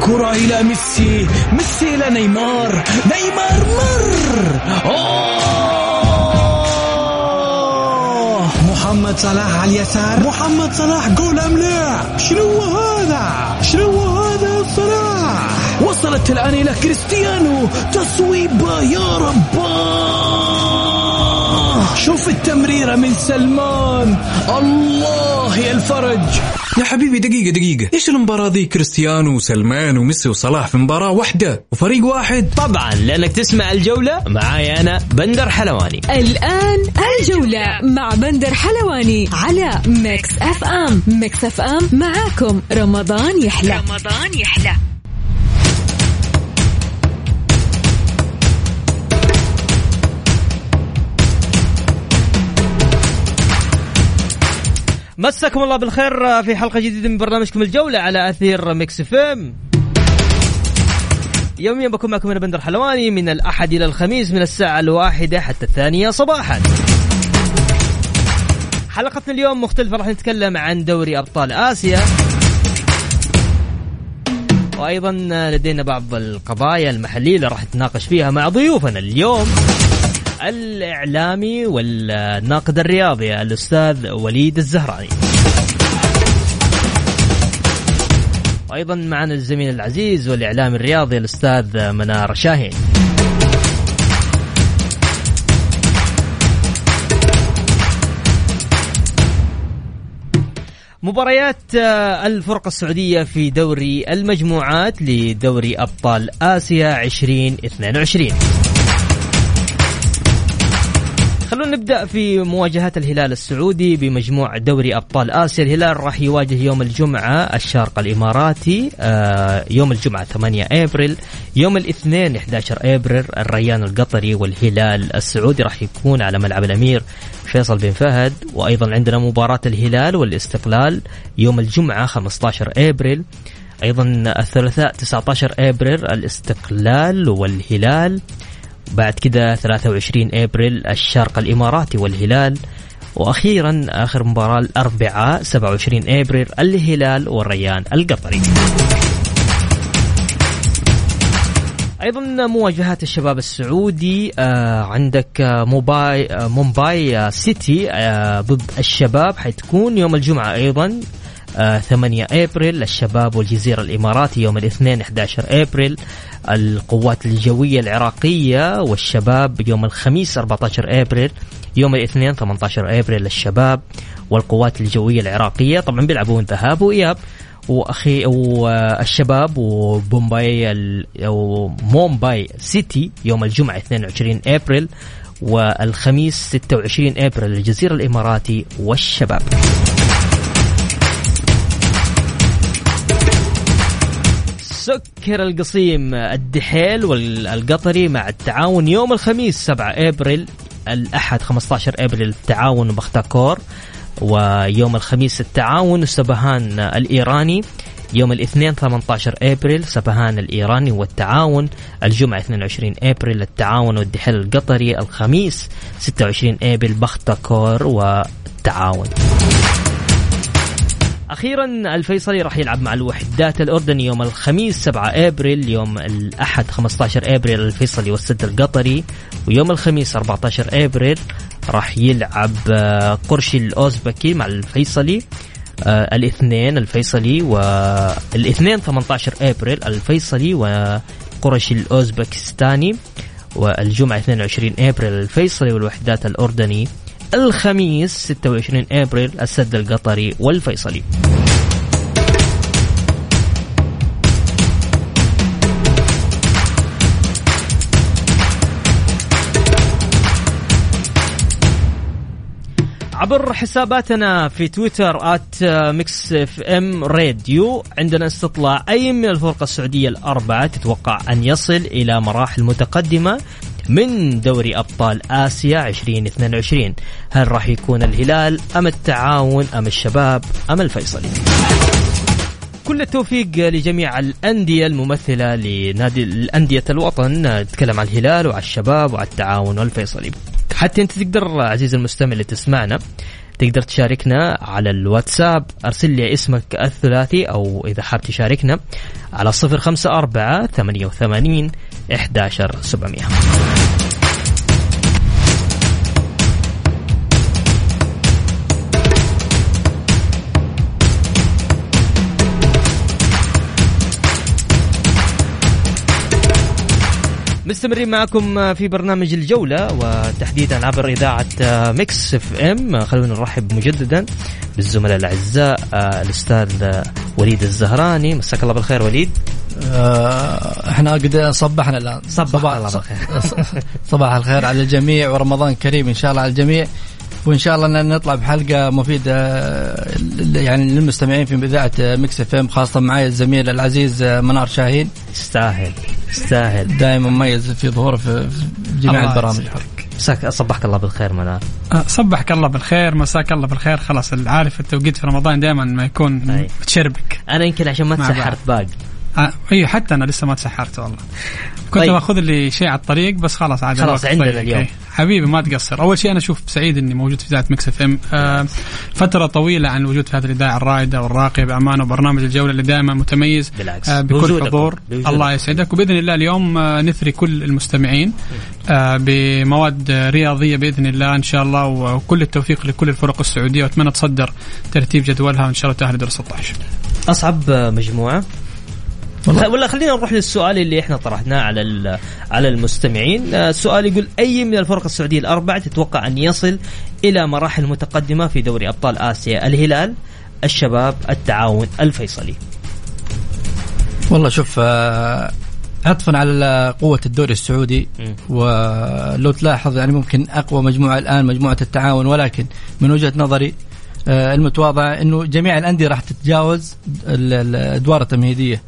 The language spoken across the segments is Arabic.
الكرة إلى ميسي. ميسي إلى نيمار. نيمار مر. أوه. محمد صلاح على اليسار. محمد صلاح جول أم لا شنو هذا؟ شنو هذا صلاح؟ وصلت الآن إلى كريستيانو. تصويبة يا رباه شوف التمريرة من سلمان. الله يا الفرج. يا حبيبي دقيقة دقيقة. إيش المباراة ذي؟ كريستيانو وسلمان وميسي وصلاح في مباراة واحدة وفريق واحد. طبعا لأنك تسمع الجولة معاي أنا بندر حلواني. الآن الجولة مع بندر حلواني على Mix FM Mix FM معاكم. رمضان يحلى. رمضان يحلى. مساكم الله بالخير في حلقة جديدة من برنامجكم الجولة على أثير Mix FM. يوميا بكون معكم أنا بندر حلواني من الأحد إلى الخميس من الساعة الواحدة حتى الثانية صباحا. حلقتنا اليوم مختلفة راح نتكلم عن دوري أبطال آسيا. وأيضا لدينا بعض القضايا المحلية اللي راح نتناقش فيها مع ضيوفنا اليوم. الإعلامي والناقد الرياضي الأستاذ وليد الزهراني. وأيضا معنا الزميل العزيز والإعلامي الرياضي الأستاذ منار شاهين. مباريات آه، الفرق السعودية في دوري المجموعات لدوري أبطال آسيا 2022 نبدأ في مواجهات الهلال السعودي بمجموع دوري أبطال آسيا. الهلال راح يواجه يوم الجمعة الشارقه الإماراتي آه، يوم الجمعة 8 أبريل يوم الاثنين 11 أبريل الريان القطري والهلال السعودي راح يكون على ملعب الأمير فيصل بن فهد. وأيضا عندنا مباراة الهلال والاستقلال يوم الجمعة 15 أبريل. أيضا الثلاثاء 19 أبريل الاستقلال والهلال. بعد كده 23 أبريل الشرق الإماراتي والهلال وأخيرا آخر مباراة الأربعاء 27 أبريل الهلال والريان القطري. أيضا مواجهات الشباب السعودي آه عندك آه موباي آه مومباي آه سيتي آه ضد الشباب حتكون يوم الجمعة أيضا 8 أبريل الشباب والجزيرة الإماراتي يوم الاثنين 11 أبريل القوات الجوية العراقية والشباب يوم الخميس 14 أبريل يوم الاثنين 18 أبريل الشباب والقوات الجوية العراقية طبعا بيلعبون ذهاب وإياب وأخي والشباب وبومباي ال- أو مومباي سيتي يوم الجمعة 22 أبريل والخميس 26 أبريل الجزيرة الإماراتي والشباب. سكر القصيم الدحيل والقطري مع التعاون يوم الخميس 7 إبريل الأحد 15 إبريل التعاون بختاكور ويوم الخميس التعاون سبهان الإيراني يوم الاثنين 18 إبريل سبهان الإيراني والتعاون الجمعة 22 إبريل التعاون والدحيل القطري الخميس 26 إبريل بختاكور والتعاون أخيرا الفيصلي راح يلعب مع الوحدات الاردني يوم الخميس 7 أبريل يوم الأحد 15 أبريل الفيصلي والسد القطري. ويوم الخميس 14 أبريل راح يلعب آه، قرشي الأوزبكي مع الفيصلي آه، الاثنين الفيصلي والاثنين 18 أبريل الفيصلي وقرشي الأوزبكستاني. والجمعة 22 أبريل الفيصلي والوحدات الأردني. الخميس 26 أبريل السد القطري والفيصلي. عبر حساباتنا في تويتر at Mix FM Radio عندنا استطلاع أي من الفرق السعودية الأربعة تتوقع أن يصل إلى مراحل متقدمة. من دوري أبطال آسيا 2022 هل راح يكون الهلال أم التعاون أم الشباب أم الفيصلي كل التوفيق لجميع الأندية الممثلة لنادي الأندية الوطن. نتكلم عن الهلال وعلى الشباب وعلى التعاون والفيصلي حتى أنت تقدر عزيزي المستمع اللي تسمعنا تقدر تشاركنا على الواتساب. أرسل لي اسمك الثلاثي أو إذا حاب تشاركنا على 054 88 11700 مستمرين معكم في برنامج الجولة وتحديدا عبر إذاعة Mix FM. خلونا نرحب مجددا بالزملاء الأعزاء الأستاذ وليد الزهراني. مساك الله بالخير وليد. آه، إحنا قد صبحنا الآن. صباح الله بالخير. صباح الخير على الجميع ورمضان كريم إن شاء الله على الجميع. وإن شاء الله نطلع بحلقة مفيدة يعني للمستمعين في اذاعه Mix FM خاصة معي الزميل العزيز منار شاهين. يستاهل يستاهل. دائما مميز في ظهوره في جميع البرامج. مساك صبحك الله بالخير منار. أه، صبحك الله بالخير مساك الله بالخير. خلاص عارف التوقيت في رمضان دائما ما يكون. متشربك. أنا يمكن عشان ما تسحرت باقي. آه اي حتى أنا لسه ما تسحرت والله. كنت طيب. باخذ لي شيء على الطريق بس خلاص عاد خلاص عندنا طيب. اليوم. حبيبي ما تقصر. أول شيء أنا أشوف سعيد إني موجود في إذاعة مكس إف إم. آه فترة طويلة عن الوجود في هذه الإذاعة الرائدة والراقية بامانه وبرنامج الجولة اللي دائما متميز بالعكس. آه بكل حضور. الله يسعدك. وبإذن الله اليوم آه نثري كل المستمعين آه بمواد رياضية بإذن الله إن شاء الله وكل التوفيق لكل الفرق السعودية. وأتمنى تصدر ترتيب جدولها وإن شاء الله تأهل دور 16 أصعب مجموعة؟ ولا خلينا نروح للسؤال اللي إحنا طرحناه على على المستمعين، آه، السؤال يقول أي من الفرق السعودية الأربعة تتوقع أن يصل إلى مراحل متقدمة في دوري أبطال آسيا؟ الهلال، الشباب، التعاون، الفيصلي. والله شوف آه، عطفا على قوة الدوري السعودي. ولو تلاحظ يعني ممكن أقوى مجموعة الآن مجموعة التعاون ولكن من وجهة نظري آه، المتواضعة أنه جميع الأندية راح تتجاوز الأدوار التمهيدية.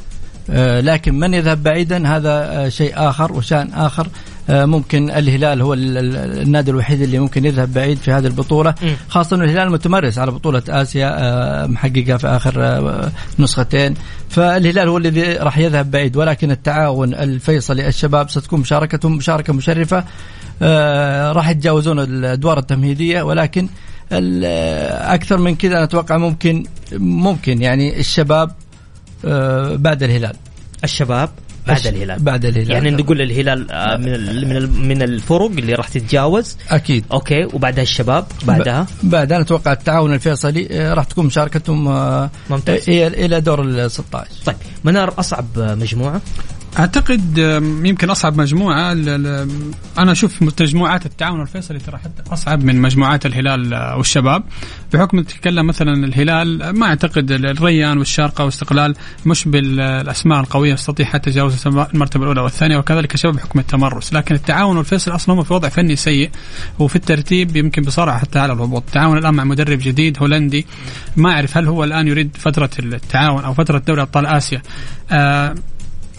لكن من يذهب بعيدا هذا آه، شيء آخر وشأن آخر. آه، ممكن الهلال هو النادي الوحيد اللي ممكن يذهب بعيد في هذه البطولة. خاصة أن الهلال متمرس على بطولة آسيا محققة في آخر نسختين. فالهلال هو الذي راح يذهب بعيد. ولكن التعاون الفيصلي الشباب ستكون مشاركتهم مشاركة مشرفة. راح يتجاوزون الأدوار التمهيدية. ولكن أكثر من كذا أنا أتوقع ممكن ممكن يعني الشباب آه، بعد الهلال. الشباب بعد الهلال. بعد الهلال. يعني نقول الهلال آه، من من من الفرق اللي راح تتجاوز. أكيد. أوكي وبعدها الشباب بعدها؟ بعدها أتوقع التعاون الفيصلي آه، راح تكون مشاركتهم ممتاز. إلى دور ال 16 طيب منار أصعب مجموعة؟ أعتقد يمكن أصعب مجموعة أنا أشوف مجموعات التعاون الفيصلي ترى حتى أصعب من مجموعات الهلال والشباب. بحكم تتكلم مثلا الهلال ما أعتقد الريان والشارقة واستقلال مش بالأسماء القوية تستطيع حتى تجاوز المرتبة الأولى والثانية وكذلك الشباب بحكم التمرس. لكن التعاون والفيصل أصلا هم في وضع فني سيء وفي الترتيب يمكن بصراحة حتى على الهبوط. التعاون الآن مع مدرب جديد هولندي ما أعرف هل هو الآن يريد فترة التعاون أو فترة دوري أبطال آسيا. آه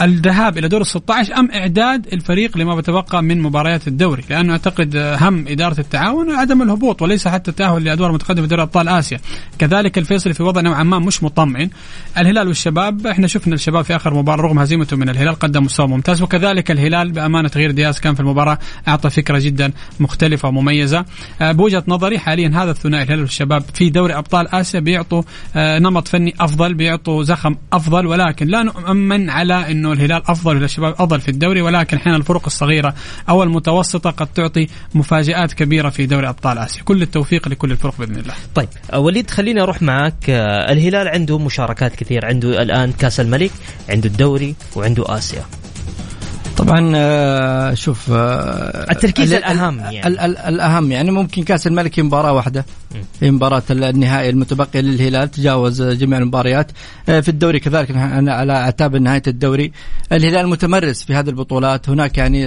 الذهاب إلى دور ال 16 أم إعداد الفريق لما بتبقى من مباريات الدوري؟ لأنه أعتقد هم إدارة التعاون عدم الهبوط وليس حتى التاهل لأدوار متقدمة في دوري أبطال آسيا. كذلك الفيصلي في وضع نوعا ما مش مطمئن. الهلال والشباب إحنا شفنا الشباب في آخر مباراة رغم هزيمته من الهلال قدم مستوى ممتاز وكذلك الهلال بأمانة تغيير دياز كان في المباراة أعطى فكرة جدا مختلفة ومميزة. آه، بوجهة نظري حاليا هذا الثنائي الهلال والشباب في دوري أبطال آسيا بيعطوا آه، نمط فني أفضل بيعطوا زخم أفضل ولكن لا نؤمن على إنه الهلال أفضل ولا الشباب أفضل في الدوري ولكن أحيانا الفرق الصغيرة أو المتوسطة قد تعطي مفاجآت كبيرة في دوري أبطال آسيا. كل التوفيق لكل الفرق بإذن الله. طيب وليد خليني أروح معك آه، الهلال عنده مشاركات كثير عنده الآن كأس الملك عنده الدوري وعنده آسيا. طبعا آه، شوف آه، التركيز الأهم يعني. ال ال الأهم يعني ممكن كأس الملك مباراة واحدة. في مباراة النهائي المتبقيه للهلال تجاوز جميع المباريات. آه، في الدوري كذلك على أعتاب نهاية الدوري. الهلال متمرس في هذه البطولات. هناك يعني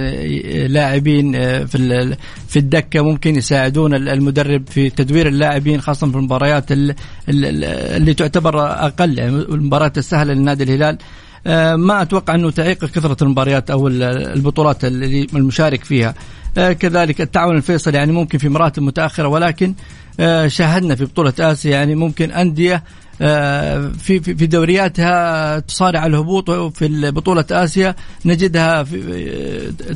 لاعبين في في الدكة ممكن يساعدون المدرب في تدوير اللاعبين خاصة في المباريات اللي تعتبر أقل. يعني المباريات السهله لنادي الهلال. ما أتوقع أنه تعيق كثرة المباريات أو البطولات اللي المشارك فيها. آه، كذلك التعاون الفيصل يعني ممكن في مراتب متأخرة ولكن آه، شاهدنا في بطولة آسيا يعني ممكن أندية آه، في في دورياتها تصارع الهبوط في بطولة آسيا نجدها آه،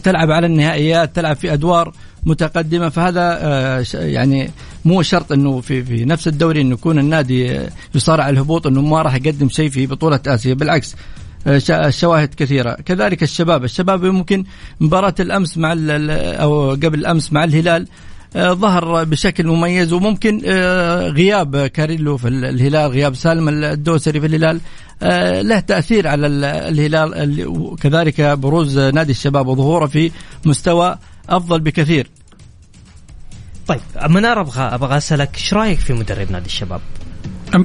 تلعب على النهائيات تلعب في أدوار متقدمة. فهذا آه، يعني مو شرط أنه في في نفس الدوري انه يكون النادي يصارع الهبوط أنه ما راح يقدم شيء في بطولة آسيا. بالعكس الشواهد كثيرة. كذلك الشباب. الشباب ممكن مباراة الأمس مع أو قبل الأمس مع الهلال آه، ظهر بشكل مميز وممكن آه، غياب كاريلو في الهلال غياب سالم الدوسري في الهلال آه، له تأثير على الهلال وكذلك بروز نادي الشباب وظهوره في مستوى أفضل بكثير. طيب منار أبغى أبغى أسألك إيش رأيك في مدرب نادي الشباب؟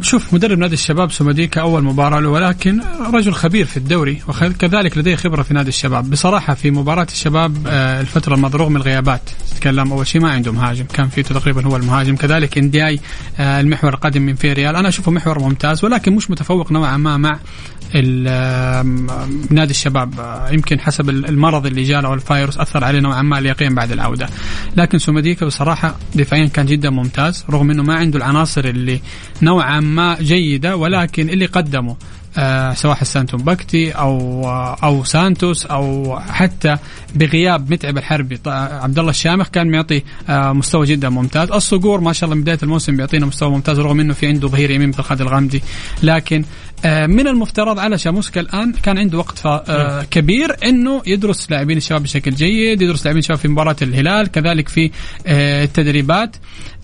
شوف مدرب نادي الشباب سوماديكا أول مباراة له ولكن رجل خبير في الدوري وكذلك لديه خبرة في نادي الشباب. بصراحة في مباراة الشباب آه، الفترة الماضيه رغم الغيابات تتكلم أول شيء ما عنده مهاجم كان فييتو تقريبا هو المهاجم. كذلك اندياي آه، المحور القادم من فياريال. أنا أشوفه محور ممتاز ولكن مش متفوق نوعا ما مع نادي الشباب يمكن حسب المرض اللي أو الفايروس أثر عليه نوعا ما اليقين بعد العودة. لكن سومديكا بصراحة دفاعيا كان جدا ممتاز رغم إنه ما عنده العناصر اللي نوعا ما جيدة ولكن اللي قدمه آه سواء حسان تومبكتي أو آه أو سانتوس أو حتى بغياب متعب الحربي عبد الله الشامخ كان معطي آه مستوى جدا ممتاز. الصقور ما شاء الله من بداية الموسم بيعطينا مستوى ممتاز رغم إنه في عنده ظهير يمين مثل خالد الغامدي. لكن آه من المفترض على شاموسكا الآن كان عنده وقت آه كبير إنه يدرس لاعبين الشباب بشكل جيد يدرس لاعبين الشباب في مباراة الهلال كذلك في آه التدريبات.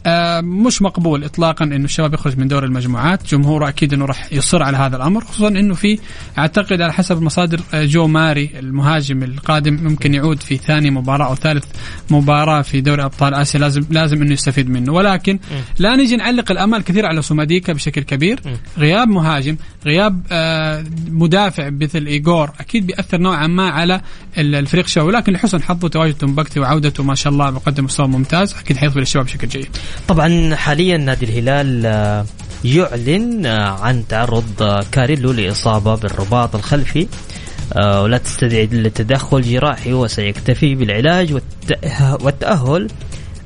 آه، مش مقبول اطلاقا إنه الشباب يخرج من دور المجموعات. جمهوره أكيد إنه راح يصر على هذا الأمر خصوصا إنه في أعتقد على حسب المصادر آه، جو ماري المهاجم القادم ممكن يعود في ثاني مباراة أو ثالث مباراة في دوري أبطال آسيا لازم لازم إنه يستفيد منه. ولكن لا نيجي نعلق الأمال كثير على سوماديكا بشكل كبير. غياب مهاجم غياب آه، مدافع مثل ايجور أكيد بيأثر نوعا ما على الفريق الشباب ولكن لحسن حظه تواجد تمبكتي وعودته ما شاء الله بقدم مستوى ممتاز أكيد حيضفي للشباب بشكل جيد. طبعا حاليا نادي الهلال آه، يعلن آه، عن تعرض كاريلو لإصابة بالرباط الخلفي. ولا تستدعي التدخل جراحي وسيكتفي بالعلاج والتأهل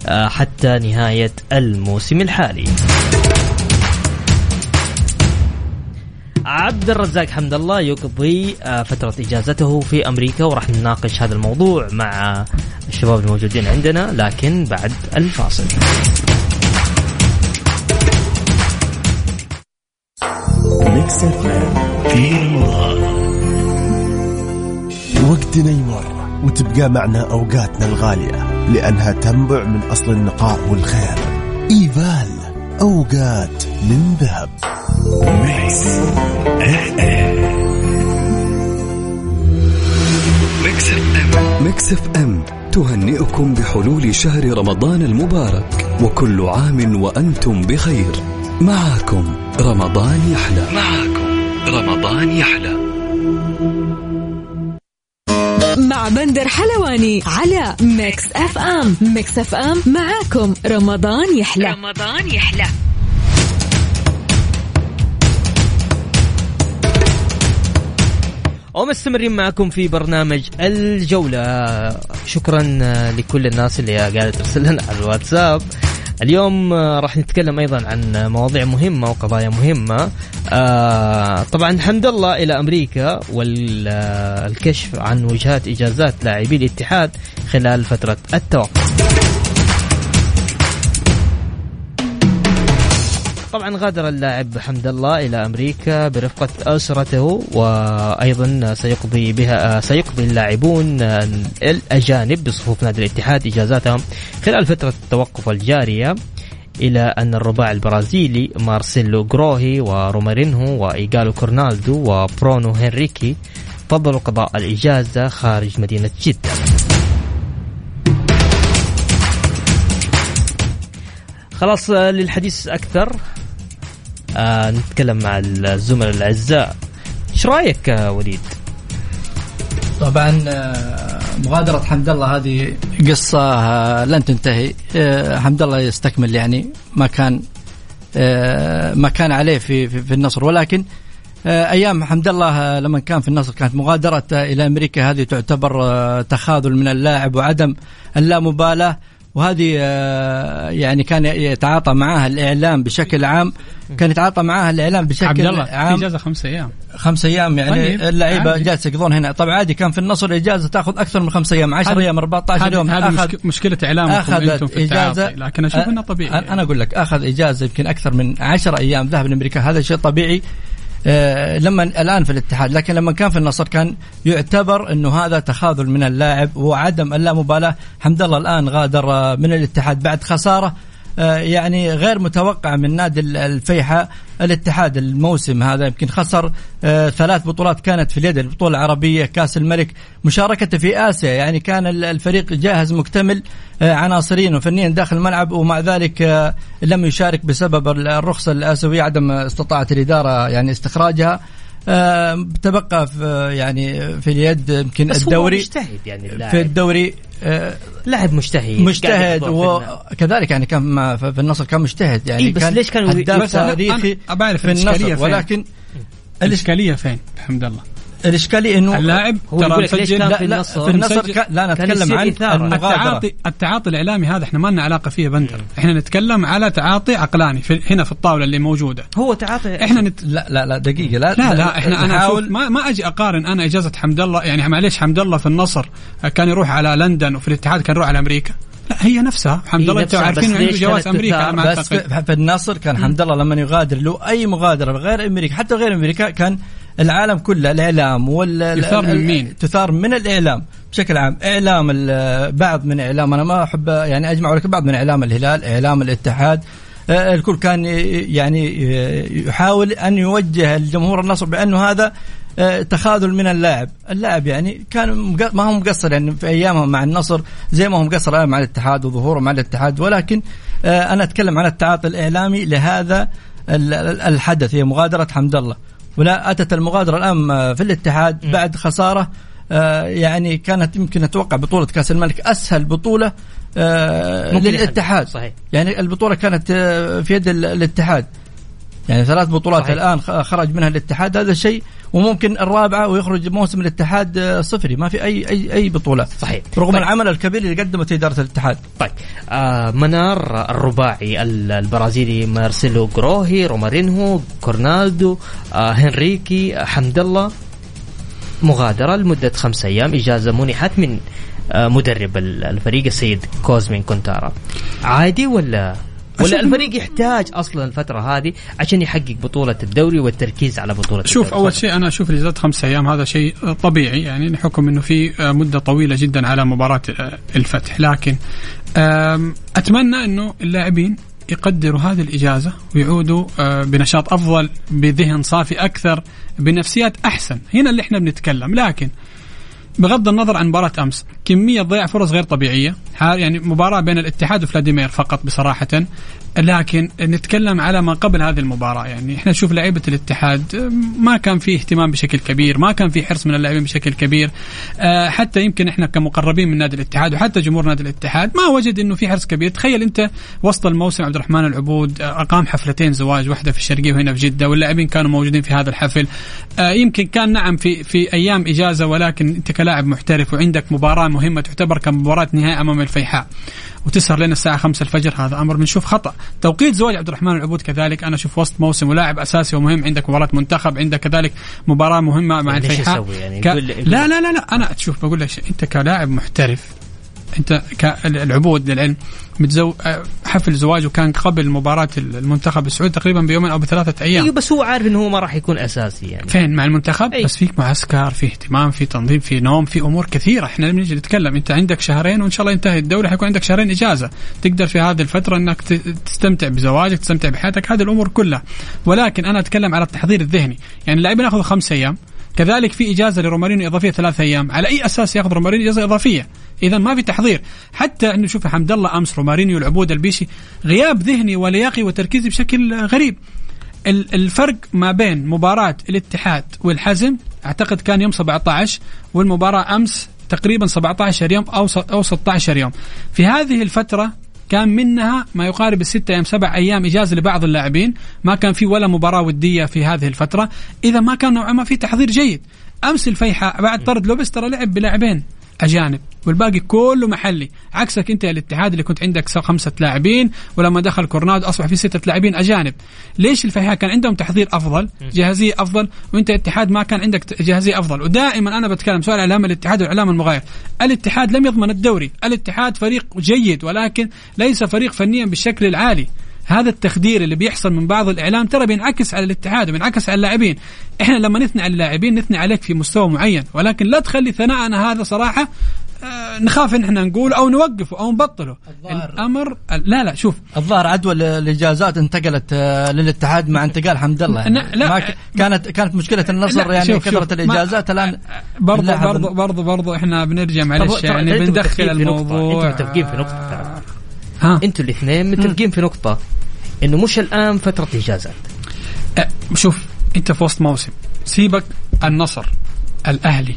حتى نهاية الموسم الحالي. عبد الرزاق حمد الله يقضي فترة إجازته في أمريكا وراح نناقش هذا الموضوع مع الشباب الموجودين عندنا لكن بعد الفاصل. وقتنا يمر وتبقى معنا أوقاتنا الغالية لأنها تنبع من أصل النقاء والخير. إيفال أوقات من ذهب. ميكس أف إم. ميكس أف إم. ميكس أف إم تهنئكم بحلول شهر رمضان المبارك وكل عام وأنتم بخير. معاكم رمضان يحلى. معاكم رمضان يحلى. مع بندر حلواني على ميكس أف إم. ميكس أف إم معاكم رمضان يحلى. رمضان يحلى. ومستمرين معكم في برنامج الجولة. شكرا لكل الناس اللي قاعدة ترسل لنا على الواتساب. اليوم آه، راح نتكلم أيضا عن مواضيع مهمة وقضايا مهمة. آه طبعا الحمد لله إلى أمريكا والكشف عن وجهات إجازات لاعبي الاتحاد خلال فترة التوقف. طبعا غادر اللاعب حمد الله إلى أمريكا برفقة أسرته وأيضا سيقضي بها سيقضي اللاعبون الأجانب بصفوف نادي الاتحاد إجازاتهم خلال فترة التوقف الجارية إلى أن الرباع البرازيلي مارسيلو جروهي ورومارينهو وإيغالو كورنالدو وبرونو هنريكي فضلوا قضاء الإجازة خارج مدينة جدة. خلاص للحديث أكثر. آه نتكلم مع الزملاء الأعزاء. إيش رأيك وليد؟ طبعا آه، مغادرة حمد الله هذه قصة آه، لن تنتهي. حمد الله يستكمل يعني ما كان ما كان عليه في في, النصر. ولكن أيام حمد الله لما كان في النصر كانت مغادرة إلى أمريكا. هذه تعتبر تخاذل من اللاعب وعدم اللامبالاة وهذه آه، يعني كان يتعاطى معها الإعلام بشكل عام كان يتعاطى معها الإعلام عبد بشكل الله في عام. إجازة خمسة أيام. خمس أيام يعني طيب، اللعيبة. جالسة يقضون هنا. طبعا عادي كان في النصر إجازة تأخذ أكثر من خمس أيام 10 هذه- أيام 14 يوم هذه مشكلة إعلامكم أخذت أنتم في إجازة. التعاطي لكن أشوف إنه طبيعي. أنا أقول لك أخذ إجازة يمكن أكثر من 10 أيام ذهب لأمريكا. هذا شيء طبيعي. لما الآن في الاتحاد لكن لما كان في النصر كان يعتبر إنه هذا تخاذل من اللاعب وعدم اللامبالاه حمد الله الآن غادر آه، من الاتحاد بعد خسارة آه، يعني غير متوقع من نادي ال- الفيحاء الاتحاد الموسم هذا. يمكن خسر آه، ثلاث بطولات كانت في اليد البطولة العربية كأس الملك. مشاركته في آسيا يعني كان ال- الفريق جاهز مكتمل آه، عناصريا وفنيا داخل الملعب. ومع ذلك آه، لم يشارك بسبب ال- الرخصة الآسيوية عدم استطاعت الإدارة يعني استخراجها. آه، تبقى في يعني في اليد يمكن الدوري. مجتهد يعني في اللاعب الدوري آه، لاعب مجتهد مجتهد في. وكذلك يعني كان في النصر كان مجتهد يعني إيه بس كان ليش كانوا هداف تاريخي أنا أبعرف في النصر. ولكن الاشكاليه فين؟ حمد الله الإشكالية إنه اللاعب هو ترى مسجل لا في لا النصر؟ في النصر كان لا نتكلم عن التعاطي التعاطي الإعلامي هذا إحنا ما لنا علاقة فيه بندر. إحنا نتكلم على تعاطي عقلاني في هنا في الطاولة اللي موجودة. هو تعاطي إحنا نت... لا لا لا دقيقة لا لا لا إحنا أنا نحاول ما ما أجي أقارن أنا إجازة حمد الله يعني معليش حمد الله في النصر كان يروح على لندن وفي الاتحاد كان يروح على أمريكا. لا هي نفسها. حمد الله أنتم عارفين عنده جواز أمريكا ما بس في النصر كان حمد الله لما يغادر له أي مغادرة غير أمريكا حتى غير أمريكا كان العالم كله الإعلام وال يثار من مين؟ تثار من الإعلام بشكل عام. إعلام ال- بعض من إعلام أنا ما أحب يعني أجمع ولكن بعض من إعلام الهلال إعلام الاتحاد. آه، الكل كان يعني يحاول أن يوجه الجمهور النصر بانه هذا آه، تخاذل من اللاعب، اللاعب يعني كان ما هو مقصر يعني في ايامه مع النصر زي ما هو مقصر الآن مع الاتحاد وظهوره مع الاتحاد. ولكن آه، أنا أتكلم عن التعاطي الإعلامي لهذا ال- ال- الحدث. هي مغادرة حمد الله. أتت المغادرة الآن آه، في الاتحاد بعد خسارة آه، يعني كانت يمكن أتوقع بطولة كأس الملك أسهل بطولة آه، للاتحاد. صحيح. يعني البطولة كانت في يد ال- الاتحاد. يعني ثلاث بطولات صحيح. الآن خرج منها الاتحاد. هذا شيء وممكن الرابعة ويخرج موسم الاتحاد آه، صفري. ما في اي اي أي بطوله صحيح. رغم طيب. العمل الكبير اللي قدمته إدارة الاتحاد. طيب. آه منار الرباعي ال- البرازيلي مارسيلو جروهي رومارينهو كورنادو آه هنريكي آه، حمد الله مغادرة لمدة خمسة أيام. إجازة منحت من آه مدرب ال- الفريق السيد كوزمين كونترا. عادي ولا ولا الفريق يحتاج أصلا الفترة هذه عشان يحقق بطولة الدوري والتركيز على بطولة شوف الدوري. أول شيء أنا أشوف اجازه خمسة أيام هذا شيء طبيعي يعني بحكم إنه في مدة طويلة جدا على مباراة الفتح. لكن أتمنى إنه اللاعبين يقدروا هذه الإجازة ويعودوا أه، بنشاط أفضل بذهن صافي أكثر بنفسيات أحسن. هنا اللي إحنا بنتكلم. لكن بغض النظر عن مباراة أمس كمية ضياع فرص غير طبيعية ها- يعني مباراة بين الاتحاد وفلاديمير فقط بصراحة. لكن نتكلم على ما قبل هذه المباراة. يعني إحنا نشوف لعيبة الاتحاد ما كان فيه اهتمام بشكل كبير ما كان في حرص من اللاعبين بشكل كبير. آه، حتى يمكن إحنا كمقربين من نادي الاتحاد وحتى جمهور نادي الاتحاد ما وجد إنه في حرص كبير. تخيل أنت وسط الموسم عبد الرحمن العبود آه، أقام حفلتين زواج واحدة في الشرقية وهنا في جدة واللاعبين كانوا موجودين في هذا الحفل. آه، يمكن كان نعم في في أيام إجازة ولكن أنت كلاعب محترف وعندك مباراة مهمة تعتبر كمباراة نهائي أمام الفيحاء. وتسهر لنا الساعة 5 الفجر هذا أمر بنشوف خطأ توقيت زواج عبد الرحمن العبود كذلك أنا أشوف وسط موسم ولاعب أساسي ومهم عندك مباراة منتخب عندك كذلك مباراة مهمة مع ليش الفيحاء يعني؟ ك... لا لا لا لا أنا تشوف بقول لك أنت كلاعب محترف أنت كالعبود للعلم متزو... آه، حفل زواجه كان قبل مباراة المنتخب السعودي تقريبا بيومين أو بثلاثة أيام. أيوه بس هو عارف إنه هو ما راح يكون أساسي يعني. فين؟ مع المنتخب؟ أي. بس فيك معسكر في اهتمام في تنظيم في نوم في أمور كثيرة. إحنا بنيجي نتكلم أنت عندك شهرين وإن شاء الله ينتهي الدوري حيكون عندك شهرين إجازة. تقدر في هذه الفترة إنك تستمتع بزواجك تستمتع بحياتك هذه الأمور كلها. ولكن أنا أتكلم على التحضير الذهني. يعني اللاعبين ياخذوا خمس أيام. كذلك في إجازة لرومارينيو إضافية ثلاث أيام. على أي أساس ياخذ رومارينيو إجازة إضافية؟ اذا ما في تحضير. حتى انه شوف حمد الله أمس رومارينيو العبود البيشي غياب ذهني ولياقي وتركيزي بشكل غريب. ال- الفرق ما بين مباراة الاتحاد والحزم أعتقد كان يوم 17 والمباراة أمس تقريبا 17 يوم أو أو 16 يوم. في هذه الفترة كان منها ما يقارب الستة أيام سبع أيام إجازة لبعض اللاعبين، ما كان في ولا مباراة ودية في هذه الفترة، إذا ما كان نوعا ما في تحضير جيد. أمس الفيحاء بعد طرد لوبس ترى لعب بلاعبين. أجانب. والباقي كله محلي. عكسك أنت الاتحاد اللي كنت عندك خمسة لاعبين ولما دخل كورنادو أصبح في ستة لاعبين أجانب. ليش الفيحاء كان عندهم تحضير أفضل جاهزية أفضل وأنت الاتحاد ما كان عندك جاهزية أفضل؟ ودائما أنا بتكلم سؤال إعلام الاتحاد والإعلام المغاير. الاتحاد لم يضمن الدوري. الاتحاد فريق جيد ولكن ليس فريق فنيا بالشكل العالي. هذا التخدير اللي بيحصل من بعض الإعلام ترى بينعكس على الاتحاد وبينعكس على اللاعبين. إحنا لما نثني على اللاعبين نثني عليك في مستوى معين ولكن لا تخلي ثناءنا هذا صراحة آه، نخاف إن إحنا نقول أو نوقفه أو نبطله. الأمر لا لا شوف. الظاهر عدوى الاجازات انتقلت آه، للاتحاد مع انتقال حمد الله. يعني لا ما كانت كانت مشكلة النصر يعني كثرة الإجازات الآن برضه برضه برضه برضه إحنا بنرجع معلش يعني بندخل الموضوع. أنتم متفقين في نقطة. ها. أنتم الاثنين متفقين في نقطة إنه مش الآن فترة اجازات أه شوف أنت في وسط موسم. سيبك النصر الأهلي.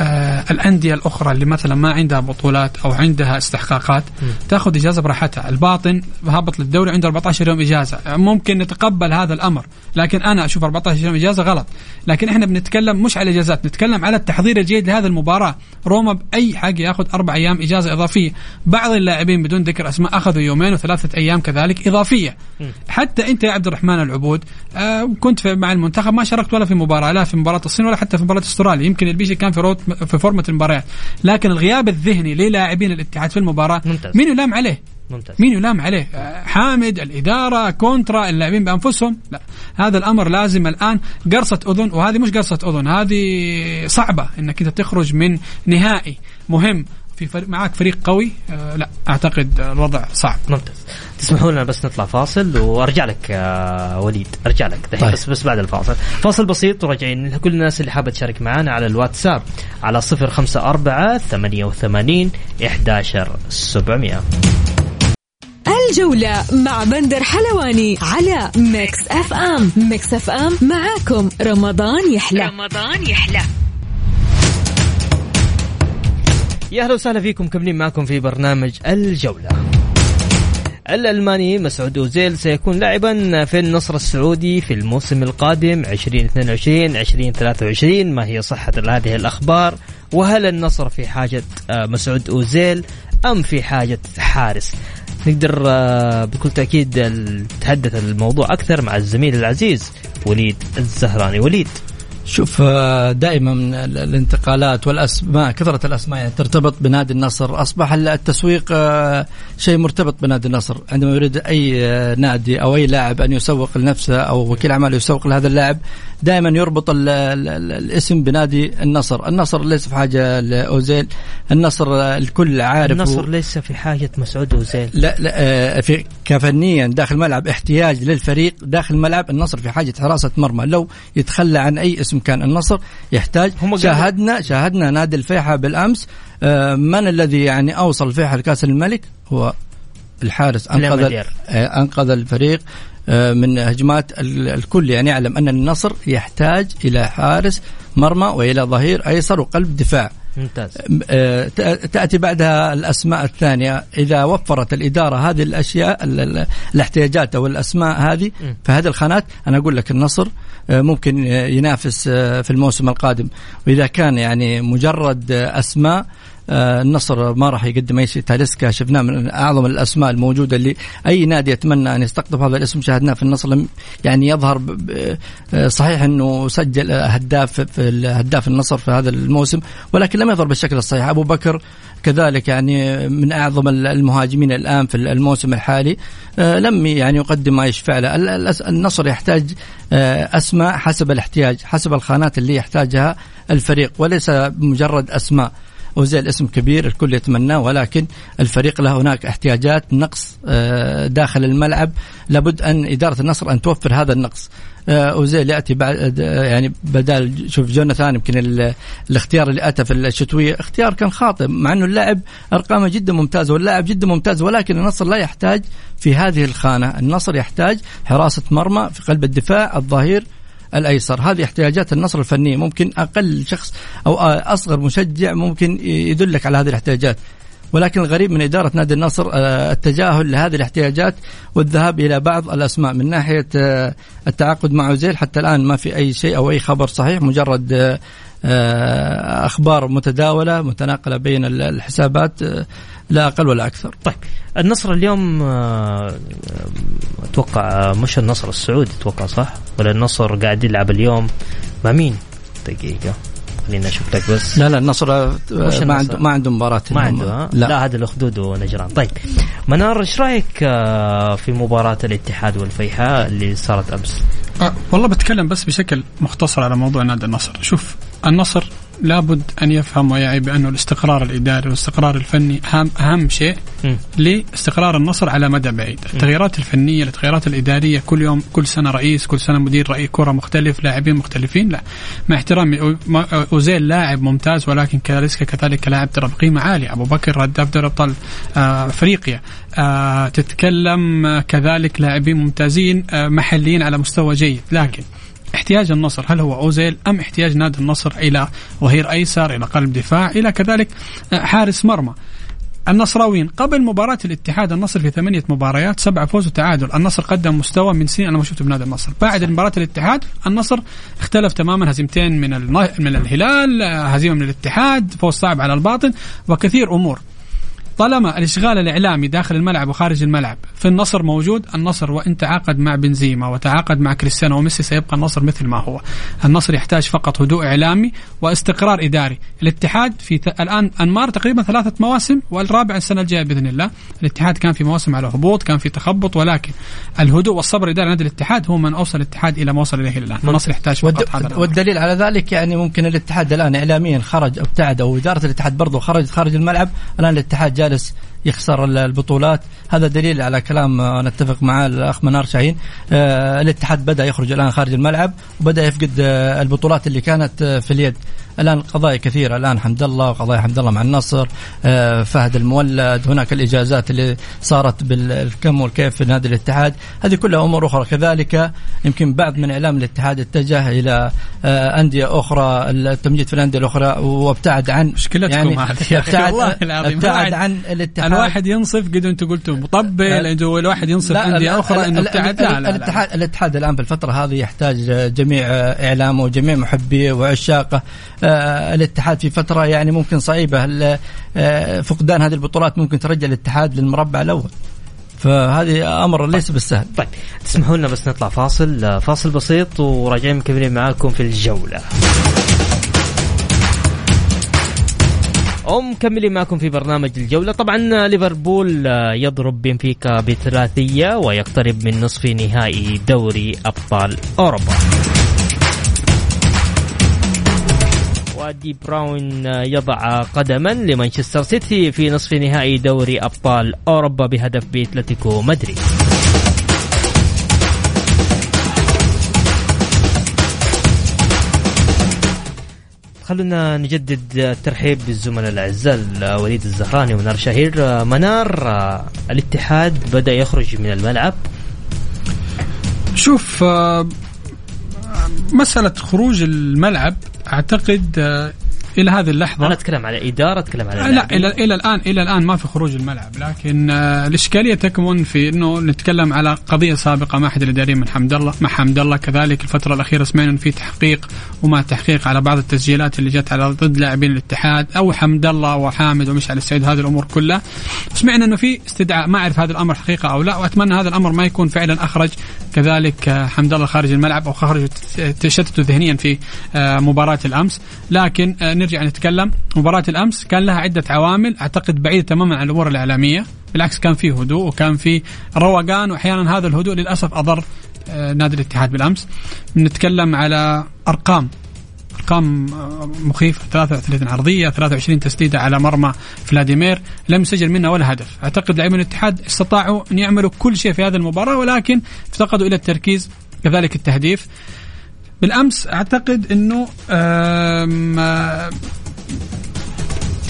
آه الأندية الأخرى اللي مثلا ما عندها بطولات أو عندها استحقاقات تأخذ إجازة براحتها، الباطن هبط للدوري عنده 14 يوم إجازة، ممكن نتقبل هذا الأمر، لكن أنا أشوف 14 يوم إجازة غلط، لكن إحنا بنتكلم مش على الإجازات، نتكلم على التحضير الجيد لهذه المباراة، روما بأي حاجة يأخذ أربع أيام إجازة إضافية، بعض اللاعبين بدون ذكر أسماء أخذوا يومين وثلاثة أيام كذلك إضافية. حتى أنت يا عبد الرحمن العبود آه كنت مع المنتخب ما شاركت ولا في مباراة لا في مباراة الصين ولا حتى في مباراة أستراليا، يمكن البيشي كان في روت في فورمة المباريات لكن الغياب الذهني للاعبين الاتحاد في المباراة ممتاز. مين يلام عليه؟ ممتاز. مين يلام عليه؟ حامد الإدارة كونترا اللاعبين بأنفسهم؟ لا. هذا الأمر لازم الآن قرصة أذن وهذه مش قرصة أذن هذه صعبة أنك أنت تخرج من نهائي مهم في فريق معك فريق قوي؟ آه لا. أعتقد الوضع صعب. ممتاز. تسمحوا لنا بس نطلع فاصل وأرجع لك يا وليد. أرجع لك طيب. بس بس بعد الفاصل. فاصل بسيط وراجعين لكل الناس اللي حابة تشارك معنا على الواتساب على 054 88 11700 الجولة مع بندر حلواني على ميكس أف أم. ميكس أف أم معاكم رمضان يحلى. رمضان يحلى. يا أهلا وسهلا فيكم. مكملين معكم في برنامج الجولة. الألماني مسعود أوزيل سيكون لاعبا في النصر السعودي في الموسم القادم 2022 2023 ما هي صحة هذه الأخبار؟ وهل النصر في حاجة آه، مسعود أوزيل أم في حاجة حارس؟ نقدر آه، بكل تأكيد نتحدث الموضوع أكثر مع الزميل العزيز وليد الزهراني. وليد. شوف آه، دائما الانتقالات والأسماء كثرة الأسماء يعني ترتبط بنادي النصر. أصبح التسويق آه، شيء مرتبط بنادي النصر. عندما يريد أي آه، نادي أو أي لاعب أن يسوق لنفسه أو وكيل أعمال يسوق لهذا اللاعب دائما يربط ال ال ال الاسم بنادي النصر. النصر ليس في حاجة لأوزيل. النصر الكل عارف النصر ليس في حاجة مسعود أوزيل. لا لا في كفنيا داخل الملعب احتياج للفريق داخل الملعب النصر في حاجة حراسة مرمى. لو يتخلى عن أي اسم كان النصر يحتاج. شاهدنا شاهدنا نادي الفيحة بالأمس. آه، من الذي يعني أوصل الفيحة لكأس الملك؟ هو الحارس أنقذ آه، أنقذ الفريق آه، من هجمات الكل. يعني يعلم أن النصر يحتاج إلى حارس مرمى وإلى ظهير أيسر وقلب دفاع. ممتاز. تأتي بعدها الأسماء الثانية. إذا وفرت الإدارة هذه الأشياء الاحتياجات أو الأسماء هذه في هذه الخانات أنا أقول لك النصر ممكن ينافس في الموسم القادم. وإذا كان يعني مجرد أسماء آه، النصر ما راح يقدم أي شيء. تاليسكا شفناه من أعظم الأسماء الموجودة اللي أي نادي يتمنى أن يستقطب هذا الاسم. شاهدناه في النصر. لم يعني يظهر آه، صحيح إنه سجل هداف في هداف النصر في هذا الموسم ولكن لم يظهر بالشكل الصحيح. أبو بكر كذلك يعني من أعظم المهاجمين الآن في الموسم الحالي. آه، لم يعني يقدم ما يشفع له. النصر يحتاج أسماء حسب الاحتياج حسب الخانات اللي يحتاجها الفريق وليس مجرد أسماء. اوزيل اسم كبير الكل يتمناه ولكن الفريق له هناك احتياجات نقص آه، داخل الملعب. لابد أن إدارة النصر أن توفر هذا النقص. آه، اوزيل يأتي بعد آه، يعني بدال شوف جوناثان يمكن الاختيار اللي أتى في الشتوية اختيار كان خاطئ مع أنه اللاعب أرقامه جدا ممتازة واللاعب جدا ممتاز ولكن النصر لا يحتاج في هذه الخانة. النصر يحتاج حراسة مرمى في قلب الدفاع الظهير الأيسر. هذه احتياجات النصر الفنيه ممكن أقل شخص أو أصغر مشجع ممكن يدلك على هذه الاحتياجات. ولكن الغريب من إدارة نادي النصر آه، التجاهل لهذه الاحتياجات والذهاب إلى بعض الأسماء. من ناحية آه، التعاقد مع وزيل حتى الآن ما في أي شيء أو أي خبر صحيح مجرد آه، أخبار متداولة متناقلة بين الحسابات آه، لا أقل ولا أكثر. طيب النصر اليوم آه، أتوقع مش النصر السعودي أتوقع صح؟ ولا النصر قاعد يلعب اليوم مع مين؟ دقيقة خليني أشوف لك بس. لا لا النصر ما عنده ما عنده مباراة ما عنده ها؟ لا, لا هذا الأخدود ونجران. طيب منار إيش رأيك في مباراة الاتحاد والفيحاء اللي صارت أمس؟ أه والله بتكلم بس بشكل مختصر على موضوع نادي النصر. شوف النصر لابد أن يفهم ويعي بانه الاستقرار الإداري والاستقرار الفني اهم أهم شيء لاستقرار النصر على مدى بعيد، التغييرات الفنية، التغييرات الإدارية كل يوم كل سنة رئيس، كل سنة مدير رئيس كرة مختلف، لاعبين مختلفين، لا. مع احترامي أوزيل لاعب ممتاز ولكن كاريسكا كذلك لاعب ترى بقيمة عالية، أبو بكر هداف دوري أبطال آه، أفريقيا، آه تتكلم آه كذلك لاعبين ممتازين محليين على مستوى جيد، لكن احتياج النصر هل هو أوزيل أم احتياج نادي النصر إلى ظهير أيسر إلى قلب دفاع إلى كذلك حارس مرمى. النصراويين قبل مباراة الاتحاد النصر في ثمانية مباريات سبعة فوز وتعادل. النصر قدم مستوى من سنين أنا ما شفته بنادي النصر. بعد مباراة الاتحاد النصر اختلف تماما هزيمتين من من الهلال هزيمة من الاتحاد فوز صعب على الباطن وكثير أمور. طالما الإشغال الإعلامي داخل الملعب وخارج الملعب في النصر موجود النصر وإن تعاقد مع بنزيما وتعاقد مع كريستيانو وميسي سيبقى النصر مثل ما هو. النصر يحتاج فقط هدوء إعلامي واستقرار إداري. الاتحاد في ت... الآن أنمار تقريبا ثلاثة مواسم والرابع السنة الجاية بإذن الله. الاتحاد كان في مواسم على هبوط كان في تخبط ولكن الهدوء والصبر الاداري نادي الاتحاد هو من أوصل الاتحاد إلى ما وصل إليه الآن. النصر يحتاج فقط والد... هذا والدليل على ذلك يعني ممكن الاتحاد الآن اعلاميا خرج ابتعد أو إدارة الاتحاد برضه خرجت خارج الملعب. الآن الاتحاد جالس يخسر البطولات. هذا دليل على كلام نتفق معاه الأخ منار شاهين. آه الاتحاد بدأ يخرج الآن خارج الملعب وبدأ يفقد آه البطولات اللي كانت آه في اليد. الآن قضايا كثيرة. الآن حمد الله وقضايا حمد الله مع النصر آه فهد المولد هناك الإجازات اللي صارت بالكم والكيف في نادي الاتحاد. هذه كلها أمور أخرى. كذلك يمكن بعض من إعلام الاتحاد اتجه إلى آه أندية أخرى التمجيد في الأندية الأخرى وابتعد عن مشكلتكم يعني ابتعد, ابتعد عن الاتحاد. الواحد ينصف قد أنتم قلتوا مطبل الواحد ينصف. انديه أخرى إنه ابتعد لا, لا, الاتحاد الاتحاد الآن في الفترة هذه يحتاج جميع اعلامه وجميع محبيه وعشاقه آه الاتحاد في فترة يعني ممكن صعيبة. آه فقدان هذه البطولات ممكن ترجع الاتحاد للمربع الأول؟ فهذه أمر ليس بالسهل. طيب تسمحوا لنا بس نطلع فاصل فاصل بسيط وراجعين مكملين معاكم في الجولة. ومكملين معكم في برنامج الجولة. طبعا ليفربول يضرب بنفيكا بثلاثية ويقترب من نصف نهائي دوري أبطال أوروبا. ودي براون يضع قدما لمانشستر سيتي في نصف نهائي دوري أبطال أوروبا بهدف بأتلتيكو مدريد. خلونا نجدد الترحيب بالزملاء الأعزاء وليد الزهراني ومنار شهير. منار الاتحاد بدأ يخرج من الملعب. شوف مسألة خروج الملعب أعتقد إلى هذه اللحظة. أنا أتكلم على إدارة أتكلم على لا إلى إلى الآن إلى الآن ما في خروج الملعب لكن آه الإشكالية تكمن في إنه نتكلم على قضية سابقة مع أحد الاداريين من حمد الله مع حمد الله. كذلك الفترة الأخيرة سمعنا في تحقيق وما تحقيق على بعض التسجيلات اللي جت على ضد لاعبين الاتحاد أو حمد الله وحامد ومشعل السعيد هذه الأمور كلها. سمعنا إنه في استدعاء ما أعرف هذا الأمر حقيقة أو لا وأتمنى هذا الأمر ما يكون فعلا أخرج. كذلك آه حمد الله خارج الملعب أو خرج تشتتوا ذهنيا في آه مباراة الأمس. لكن نرجع نتكلم. مباراة الأمس كان لها عدة عوامل. أعتقد بعيدة تماما عن الأمور الإعلامية. بالعكس كان فيه هدوء وكان فيه روقان. وأحيانا هذا الهدوء للأسف أضر نادي الاتحاد بالأمس. نتكلم على أرقام. أرقام مخيفه 33 عرضية 23 تسديدة على مرمى فلاديمير. لم يسجل منها ولا هدف. أعتقد لاعبين الاتحاد استطاعوا أن يعملوا كل شيء في هذه المباراة ولكن افتقدوا إلى التركيز كذلك التهديف. بالأمس أعتقد إنه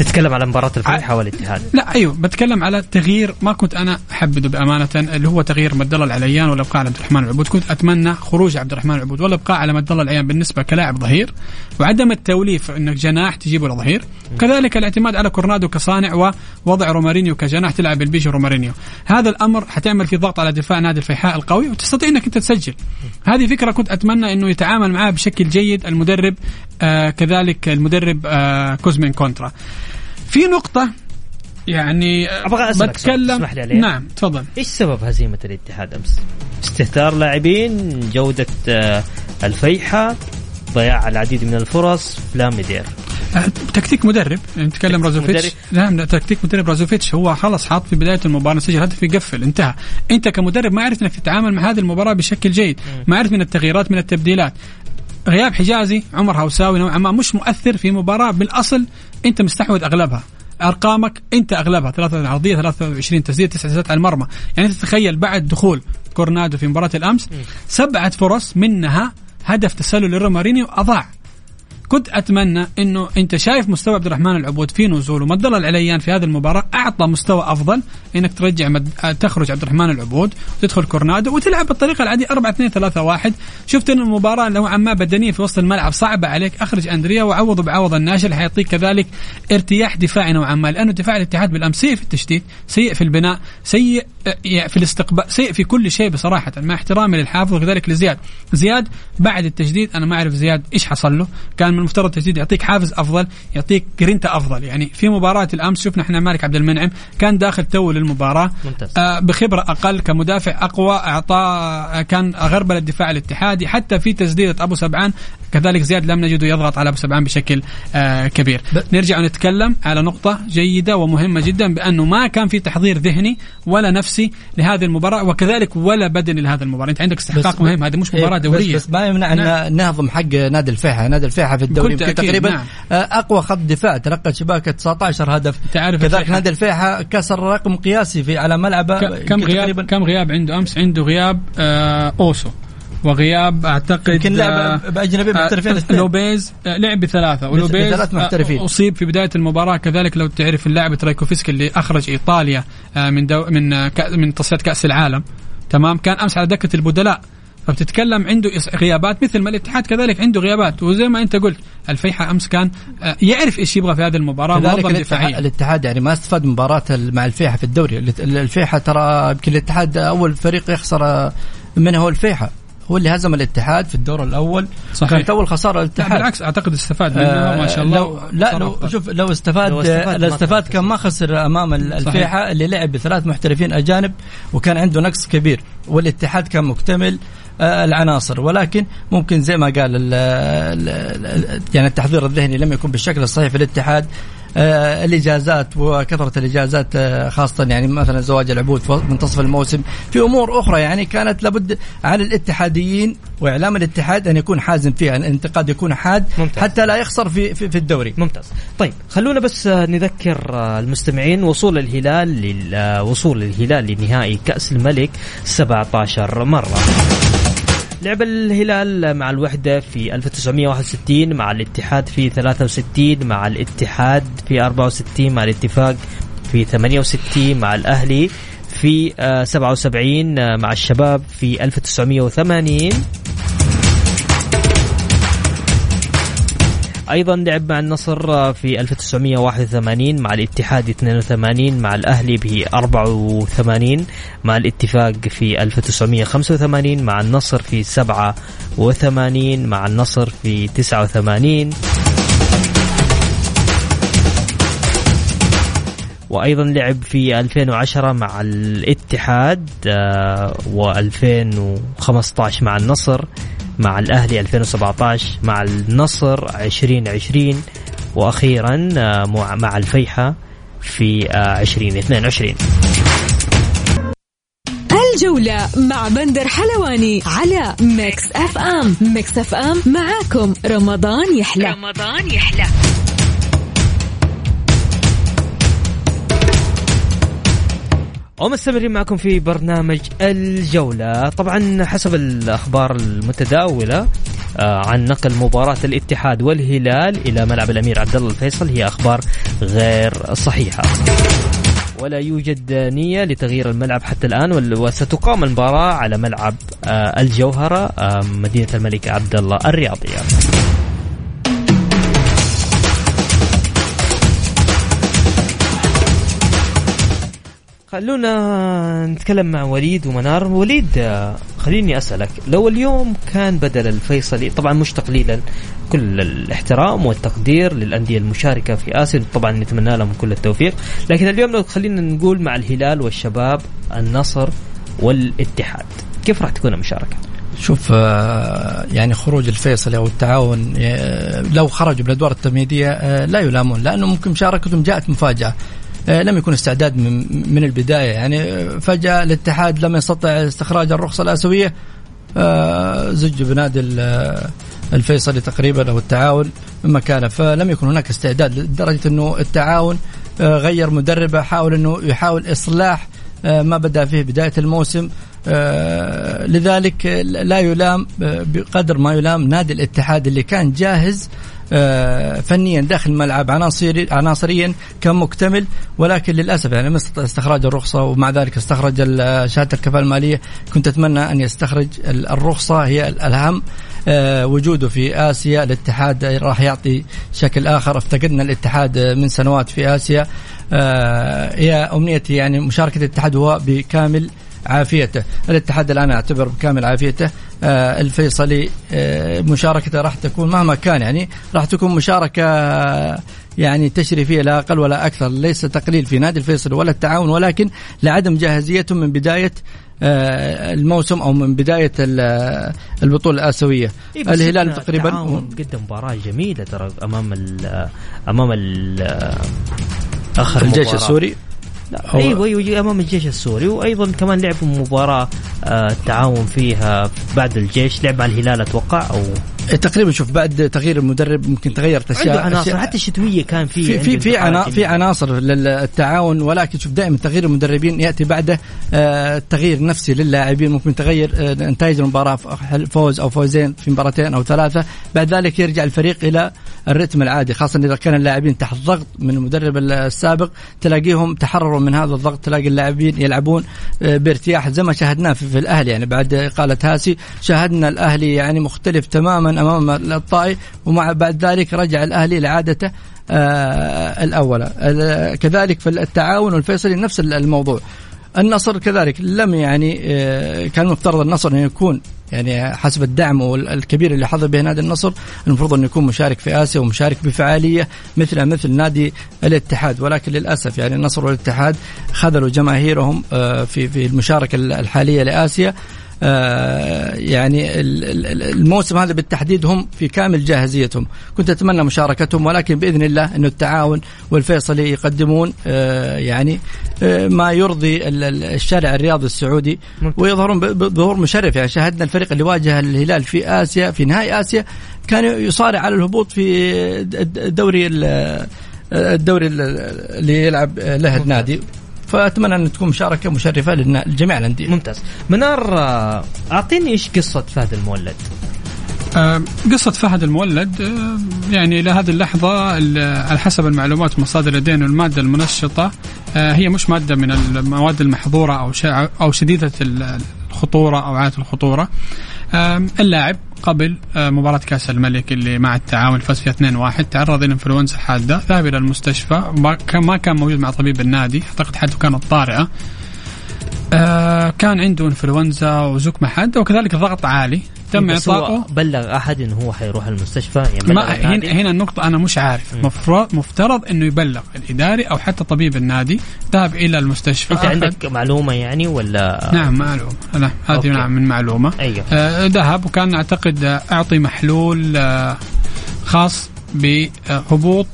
تتكلم على مباراة الفريحة والاتحاد لا أيوه بتكلم على تغيير ما كنت أنا احبذه بأمانة اللي هو تغيير مد الله العليان والابقاء على عبد الرحمن العبود. كنت أتمنى خروج عبد الرحمن العبود والإبقاء على مد الله العليان بالنسبة كلاعب ظهير وعدم التوليف إنك جناح تجيبه لظهير. وكذلك الاعتماد على كورنادو كصانع ووضع رومارينيو كجناح تلعب بالبيجو رومارينيو. هذا الأمر حتعمل في ضغط على دفاع نادي الفيحاء القوي وتستطيع إنك أنت تسجل. هذه فكرة كنت أتمنى إنه يتعامل معها بشكل جيد المدرب آه كذلك المدرب آه كوزمين كونترا في نقطة يعني آه، أسألك سؤال، بتكلم تسمح لي عليه؟ نعم تفضل إيش سبب هزيمة الاتحاد أمس؟ استهتار لاعبين، جودة آه، الفيحة، ضياع العديد من الفرص، لا مدير. آه، تكتيك مدرب يعني نتكلم رازوفيتش؟ نعم تكتيك مدرب رازوفيتش هو خلص حاط في بداية المباراة سجل هدف يقفل انتهى انت كمدرب ما عرفت انك تتعامل مع هذه المباراة بشكل جيد ما عرفت من التغييرات من التبديلات غياب حجازي عمر هوساوي نوعا ما مش مؤثر في مباراة بالأصل أنت مستحوذ أغلبها. أرقامك أنت أغلبها. 3 عرضية 23 تسديد 9 تسديدات على المرمى. يعني تتخيل بعد دخول كورنادو في مباراة الأمس سبعة فرص منها هدف تسلل لرومارينيو أضاع. كنت أتمنى إنه أنت شايف مستوى عبد الرحمن العبود في نزول ومد الله العليان في هذه المباراة أعطى مستوى أفضل إنك ترجع مد... تخرج عبد الرحمن العبود وتدخل كورنادو وتلعب بالطريقة العادية 4 2 3 1 شفت ان المباراة نوعا ما بدنية في وسط الملعب صعبة عليك أخرج أندريا وعوضه بعوض الناشئ اللي حيعطيك كذلك ارتياح دفاعي نوعا ما لأنه دفاع الاتحاد بالأمس سيء في التشتيت سيء في البناء سيء آه، يعني في الاستقبال سيء في كل شيء بصراحة مع احترامي للحافظ وكذلك لزياد. زياد بعد التجديد أنا ما أعرف زياد إيش حصل له كان من المفترض التجديد يعطيك حافز أفضل يعطيك جرينتا أفضل. يعني في مباراة الأمس شفنا إحنا مالك عبد المنعم كان داخل تو للمباراة. ممتاز. آه بخبرة أقل كمدافع أقوى أعطى آه، كان غربل الدفاع الاتحادي. حتى في تسديدة أبو سبعان كذلك زياد لم نجده يضغط على أبو سبعان بشكل آه كبير. ب- نرجع ونتكلم على نقطة جيدة ومهمة جدا بأنه ما كان في تحضير ذهني ولا نفسي لهذه المباراة وكذلك ولا بدني لهذه المباراة. أنت عندك استحقاق مهم هذه مش مباراة دوريه بس, بس ما يمنع. أن نهضم حق نادي الفيحة. نادي الفيحة في الدوري تقريبا نعم. آه، أقوى خط دفاع تلقى شباكه 19 هدف تعرف كذلك. نادي الفيحة كسر رقم قياسي في على ملعبه كم غياب كم غياب عنده أمس عنده غياب آه أوسو وغياب أعتقد يمكن لعب آه، باجنبي محترفين آه. لوبيز آه، لعب بثلاثة ولوبيز بثلاث محترفين. آه، أصيب في بداية المباراة كذلك لو تعرف اللاعب ترايكوفسكي اللي أخرج إيطاليا آه، من دو من آه، من تصفيات كأس العالم تمام كان أمس على دكة البدلاء فبتتكلم عنده غيابات؟ مثل ما الاتحاد كذلك عنده غيابات. وزي ما أنت قلت الفيحة أمس كان آه، يعرف إيش يبغى في هذه المباراة كذلك الاتحاد, الاتحاد يعني ما استفاد ال- مع الفيحة في الدوري. الفيحة ترى يمكن الاتحاد أول فريق يخسر آه، منه هو الفيحة. هو اللي هزم الاتحاد في الدور الأول. صحيح. كانت أول خسارة لا، للاتحاد. بالعكس أعتقد استفاد منها ما شاء الله. لو لا لو. شوف لو استفاد لو استفاد لو استفاد كان ما خسر أمام ال- الفيحة اللي لعب بثلاث محترفين أجانب وكان عنده نقص كبير. والاتحاد كان مكتمل. آه، العناصر. ولكن ممكن زي ما قال ال ال ال يعني التحضير الذهني لم يكن بالشكل الصحيح في الاتحاد. آه، الإجازات وكثرة الإجازات آه، خاصة يعني مثلا زواج العبود في منتصف الموسم. في أمور أخرى يعني كانت لابد على الاتحاديين وإعلام الاتحاد أن يكون حازم فيها الانتقاد يكون حاد ممتاز. حتى لا يخسر في في, في الدوري. ممتاز. طيب خلونا بس آه، نذكر آه، المستمعين وصول الهلال آه، وصول الهلال لنهائي كأس الملك 17 مرة. لعب الهلال مع الوحدة في 1961 مع الاتحاد في 63 مع الاتحاد في 64 مع الاتفاق في 68 مع الأهلي في آه، 77 آه، مع الشباب في 1980 أيضا لعب مع النصر في 1981 مع الاتحاد 82 مع الأهلي ب 84 مع الاتفاق في 1985 مع النصر في 87 مع النصر في 89 وأيضا لعب في 2010 مع الاتحاد و2015 مع النصر. مع الأهلي 2017 مع النصر 2020 وأخيرا آه، مع مع الفيحة في آه، 2022 الجولة مع بندر حلواني على Mix FM. Mix FM معاكم. رمضان يحلى. رمضان يحلى. ومستمرين معكم في برنامج الجولة. طبعا حسب الأخبار المتداولة آه، عن نقل مباراة الاتحاد والهلال إلى ملعب الأمير عبد الله الفيصل هي أخبار غير صحيحة. ولا يوجد نية لتغيير الملعب حتى الآن وستقام المباراة على ملعب آه، الجوهرة آه، مدينة الملك عبد الله الرياضية. خلونا نتكلم مع وليد ومنار وليد خليني أسألك لو اليوم كان بدل الفيصلي طبعا مش تقليلا كل الاحترام والتقدير للأندية المشاركة في آسيا طبعا نتمنى لهم كل التوفيق لكن اليوم لو خلينا نقول مع الهلال والشباب النصر والاتحاد كيف راح تكون المشاركة؟ شوف آه، يعني خروج الفيصلي أو التعاون آه، لو خرجوا بالادوار التمهيدية آه، لا يلامون لأنه ممكن مشاركتهم جاءت مفاجأة لم يكن استعداد من, من البداية. يعني فجأة الاتحاد لم يستطع استخراج الرخصة الآسيوية زج بنادي الفيصلي تقريبا أو التعاون مكانه. فلم يكن هناك استعداد لدرجة إنه التعاون غير مدربة حاول إنه يحاول إصلاح ما بدا فيه بداية الموسم. آه، لذلك لا يلام آه، بقدر ما يلام نادي الاتحاد اللي كان جاهز آه، فنيا داخل الملعب عناصري عناصريا كان مكتمل ولكن للأسف يعني استخراج الرخصة ومع ذلك استخرج شهادة الكفاءة المالية. كنت أتمنى أن يستخرج الرخصة هي الأهم وجوده في آسيا. الاتحاد راح يعطي شكل آخر. افتقدنا الاتحاد من سنوات في آسيا. هي أمنيتي يعني مشاركة الاتحاد هو بكامل عافيته. الاتحاد الآن أعتبر بكامل عافيته. آه الفيصلي آه مشاركته راح تكون مهما كان يعني راح تكون مشاركة يعني تشريفية لا أقل ولا أكثر ليس تقليل في نادي الفيصل ولا التعاون ولكن لعدم جاهزيتهم من بداية آه، الموسم أو من بداية البطولة الآسيوية. إيه الهلال تقريبا قدم مباراة جميلة ترى أمام ال أمام ال آخر الجيش مباراة. السوري. أيوه أيوه أمام الجيش السوري. وأيضا كمان لعبوا مباراة آه التعاون فيها بعد الجيش. لعب على الهلال أتوقع أو إيه، تقريبا شوف بعد تغيير المدرب ممكن تغيرت أشياء عنده عناصر حتى الشتوية كان في في في في, عنا في عناصر للتعاون. ولكن شوف دائما تغيير المدربين يأتي بعده آه تغيير نفسي للاعبين. ممكن تغير آه نتائج المباراة فوز أو فوزين في مباراتين أو ثلاثة. بعد ذلك يرجع الفريق إلى الرتم العادي خاصه إذا كان اللاعبين تحت ضغط من المدرب السابق تلاقيهم تحرروا من هذا الضغط تلاقي اللاعبين يلعبون آه بارتياح زي ما شاهدناه في, في الأهلي. يعني بعد إقالة هاسي شاهدنا الأهلي يعني مختلف تماما أمام الطائي ومع بعد ذلك رجع الأهلي لعادته آه الأولى. كذلك في التعاون والفيصلي نفس الموضوع. النصر كذلك لم يعني آه كان المفترض النصر انه يكون يعني حسب الدعم الكبير اللي حظى به نادي النصر المفروض انه يكون مشارك في آسيا ومشارك بفعالية مثل مثل نادي الاتحاد. ولكن للأسف يعني النصر والاتحاد خذلوا جماهيرهم آه، في في المشاركة الحالية لآسيا. يعني الموسم هذا بالتحديد هم في كامل جاهزيتهم. كنت أتمنى مشاركتهم ولكن بإذن الله أن التعاون والفيصلي يقدمون آه، يعني آه، ما يرضي الشارع الرياضي السعودي. ويظهرون بظهور مشرف. يعني شاهدنا الفريق اللي واجه الهلال في آسيا في نهائي آسيا كان يصارع على الهبوط في الدوري الدوري اللي يلعب له النادي فأتمنى أن تكون مشاركة مشرفة لجميع الأندية. ممتاز. منار آه، أعطيني إيش قصة فهد المولد؟ آه، قصة فهد المولد آه، يعني إلى هذه اللحظة على حسب المعلومات مصادر لدينا المادة المنشطة هي مش مادة من المواد المحظورة أو أو شديدة الخطورة أو عالية الخطورة. اللاعب قبل آه، مباراة كأس الملك اللي مع التعاون فاز فيها 2-1 تعرض إلى انفلونزا حادة ذهب إلى المستشفى ما كان موجود مع طبيب النادي أعتقد حالته كانت طارئة. آه كان عنده إنفلونزا وزكمة حادة وكذلك ضغط عالي تم اعطائه بلغ أحد انه هو حيروح المستشفى يعني ما هنا هنا النقطة أنا مش عارف. مفروض مفترض إنه يبلغ الإداري أو حتى طبيب النادي ذهب إلى المستشفى أنت عندك معلومة يعني ولا؟ نعم معلومة. لا هذه نعم من معلومة. أيوه. آه ذهب وكان أعتقد أعطي محلول آه خاص بهبوط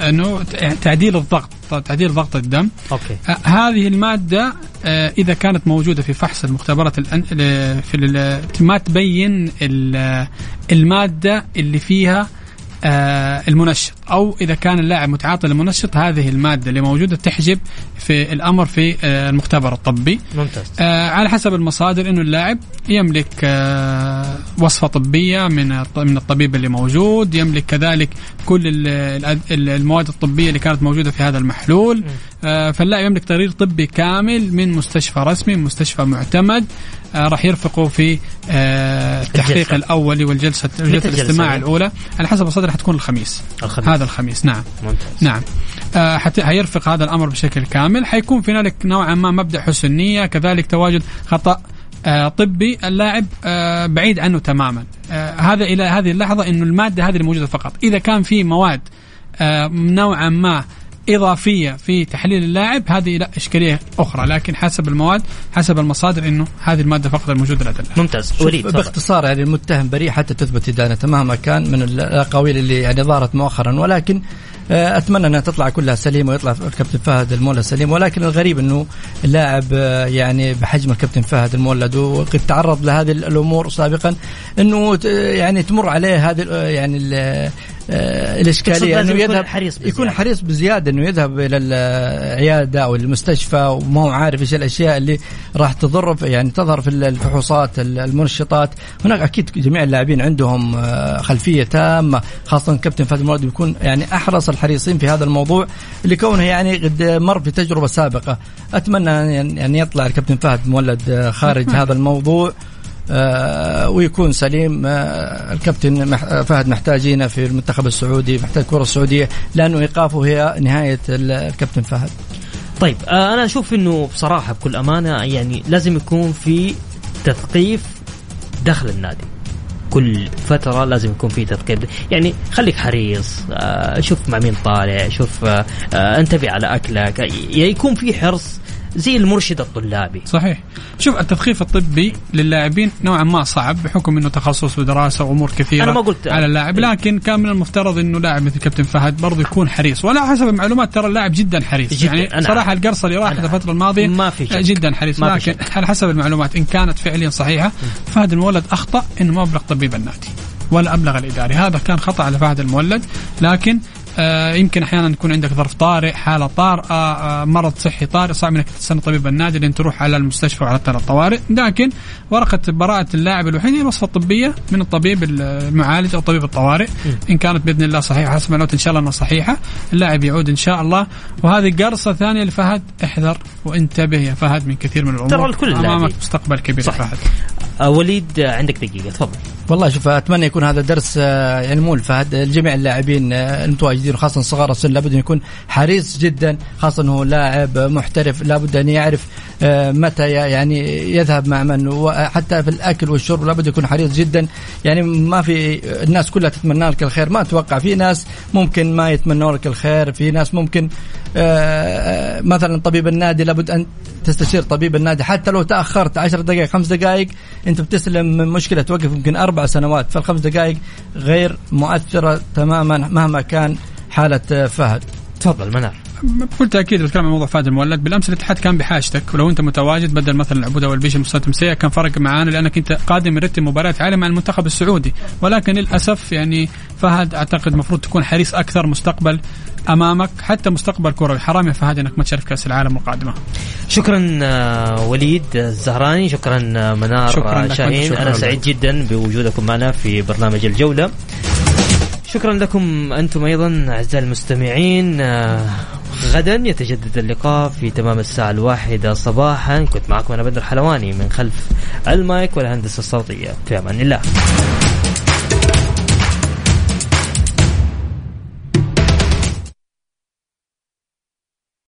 انه تعديل الضغط. تعديل ضغط الدم أوكي آه هذه المادة آه إذا كانت موجودة في فحص المختبرات. في ما تبين المادة اللي فيها المنشط. أو إذا كان اللاعب متعاطي للمنشط هذه المادة اللي موجودة تحجب في الأمر في آه المختبر الطبي. ممتاز. آه على حسب المصادر إنه اللاعب يملك آه وصفة طبية من من الطبيب اللي موجود يملك كذلك كل المواد الطبية اللي كانت موجودة في هذا المحلول. آه فاللاعب يملك تقرير طبي كامل من مستشفى رسمي مستشفى معتمد. آه راح يرفقوا في آه التحقيق الجلسة. الاولي والجلسة جلسه الاستماع هذه؟ الأولى. على حسب الصدر حتكون الخميس. الخميس. هذا الخميس نعم. ممتاز. نعم. آه حتى هيرفق هذا الأمر بشكل كامل. حيكون في هنالك نوعا ما مبدأ حسن النيه كذلك تواجد خطأ آه طبي. اللاعب آه بعيد عنه تماما. آه هذا إلى هذه اللحظة إنه المادة هذه الموجوده فقط. إذا كان في مواد آه نوعا ما إضافية في تحليل اللاعب هذه لا إشكالية أخرى. لكن حسب المواد حسب المصادر أنه هذه المادة فقط الموجودة لدى اللاعب. ممتاز. وليد. باختصار يعني المتهم بريء حتى تثبت ادانته مهما كان من الأقاويل اللي يعني ظهرت مؤخرا. ولكن آه، أتمنى أنها تطلع كلها سليمة ويطلع الكابتن فهد المولد سليم. ولكن الغريب إنه اللاعب آه، يعني بحجم الكابتن فهد المولد وقد تعرض لهذه الأمور سابقا إنه يعني تمر عليه هذه ال- يعني آه، الإشكالية لازم إنه يكون يذهب حريص بزيادة. يكون حريص بزيادة إنه يذهب إلى العيادة أو المستشفى وما هو عارف إيش الأشياء اللي راح تضر يعني تظهر في الفحوصات المنشطات. هناك أكيد جميع اللاعبين عندهم آه، خلفية تامة خاصة كابتن فهد المولد بيكون يعني أحرص الحريصين في هذا الموضوع لكونه يعني قد مر في تجربة سابقة. أتمنى ان يعني يطلع الكابتن فهد مولد آه، خارج هذا الموضوع. آه، ويكون سليم. آه، الكابتن آه، فهد محتاجينه في المنتخب السعودي محتاج الكره السعوديه لأنه إيقافه هي نهاية ال- الكابتن فهد. طيب آه أنا أشوف إنه بصراحة بكل أمانة يعني لازم يكون في تثقيف داخل النادي. كل فترة لازم يكون في تثقيف. يعني خليك حريص آه شوف مع مين طالع شوف آه آه انتبه على أكلك. يكون في حرص زي المرشد الطلابي. صحيح. شوف التثقيف الطبي للاعبين نوعا ما صعب بحكم إنه تخصص ودراسة وأمور كثيرة أنا ما قلت- على اللاعب. لكن كان من المفترض إنه لاعب مثل كابتن فهد برضه يكون حريص. ولا حسب المعلومات ترى اللاعب جدا حريص. جداً. يعني أنا صراحة. القرصة اللي راحت الفترة الماضية ما في شك. جدا حريص. ما لكن على حسب المعلومات إن كانت فعليا صحيحة فهد المولد أخطأ إنه ما أبلغ طبيب النادي ولا أبلغ الإداري. هذا كان خطأ على فهد المولد. لكن آه يمكن أحيانا يكون عندك ظرف طارئ حالة طارئة آه مرض صحي طارئ صعب انك تستنى طبيب النادي لين تروح على المستشفى وعلى الطوارئ. لكن ورقة براءة اللاعب الوحيده هي الوصفة الطبية من الطبيب المعالج أو طبيب الطوارئ. إن كانت بإذن الله صحيحة حسب المعلومات إن شاء الله أنها صحيحة. اللاعب يعود إن شاء الله. وهذه قرصه ثانية لفهد احذر وانتبه يا فهد من كثير من الأمور. ترى الكل أمامك. مستقبل كبير يا صح. فهد. وليد آه عندك دقيقة تفضل. والله شوف أتمنى يكون هذا درس آه، يعني مو لفهد لجميع اللاعبين آه، المتواجدين خاصة صغار السن لابد أن يكون حريص جدا خاصة انه لاعب محترف لابد أن يعرف آه، متى ي- يعني يذهب مع من؟ وحتى في الأكل والشرب لابد يكون حريص جدا. يعني ما في الناس كلها تتمنى لك الخير. ما أتوقع. في ناس ممكن ما يتمنوا لك الخير. في ناس ممكن آه، مثلا طبيب النادي لابد أن تستشير طبيب النادي. حتى لو تأخرت 10 دقائق خمس دقائق أنت بتسلم من مشكلة توقف يمكن أربع سنوات. فالخمس دقائق غير مؤثرة تماما مهما كان حالة آه، فهد. تفضل منار. بكل تأكيد بتكلم عن موضوع فهد المولد. بالأمس الاتحاد كان بحاجتك. ولو أنت متواجد بدل مثلا العبوده والبيش المستوى التمسيه كان فرق معانا لأنك أنت قادم مرتب مباراة عاليه مع المنتخب السعودي. ولكن للأسف يعني فهد أعتقد المفروض تكون حريص أكثر مستقبل أمامك. حتى مستقبل كروي حرام يا فهد إنك ما تشارك كأس العالم القادمة. شكرا آه، وليد الزهراني. شكرا آه، منار شكراً آه، شاهين. شكراً أنا. سعيد جدا بوجودكم معنا في برنامج الجولة. شكرا لكم أنتم أيضا أعزائي المستمعين. آه، غدا يتجدد اللقاء في تمام الساعة الواحدة صباحا. كنت معكم أنا بدر حلواني من خلف المايك والهندسة الصوتية. في أمان الله.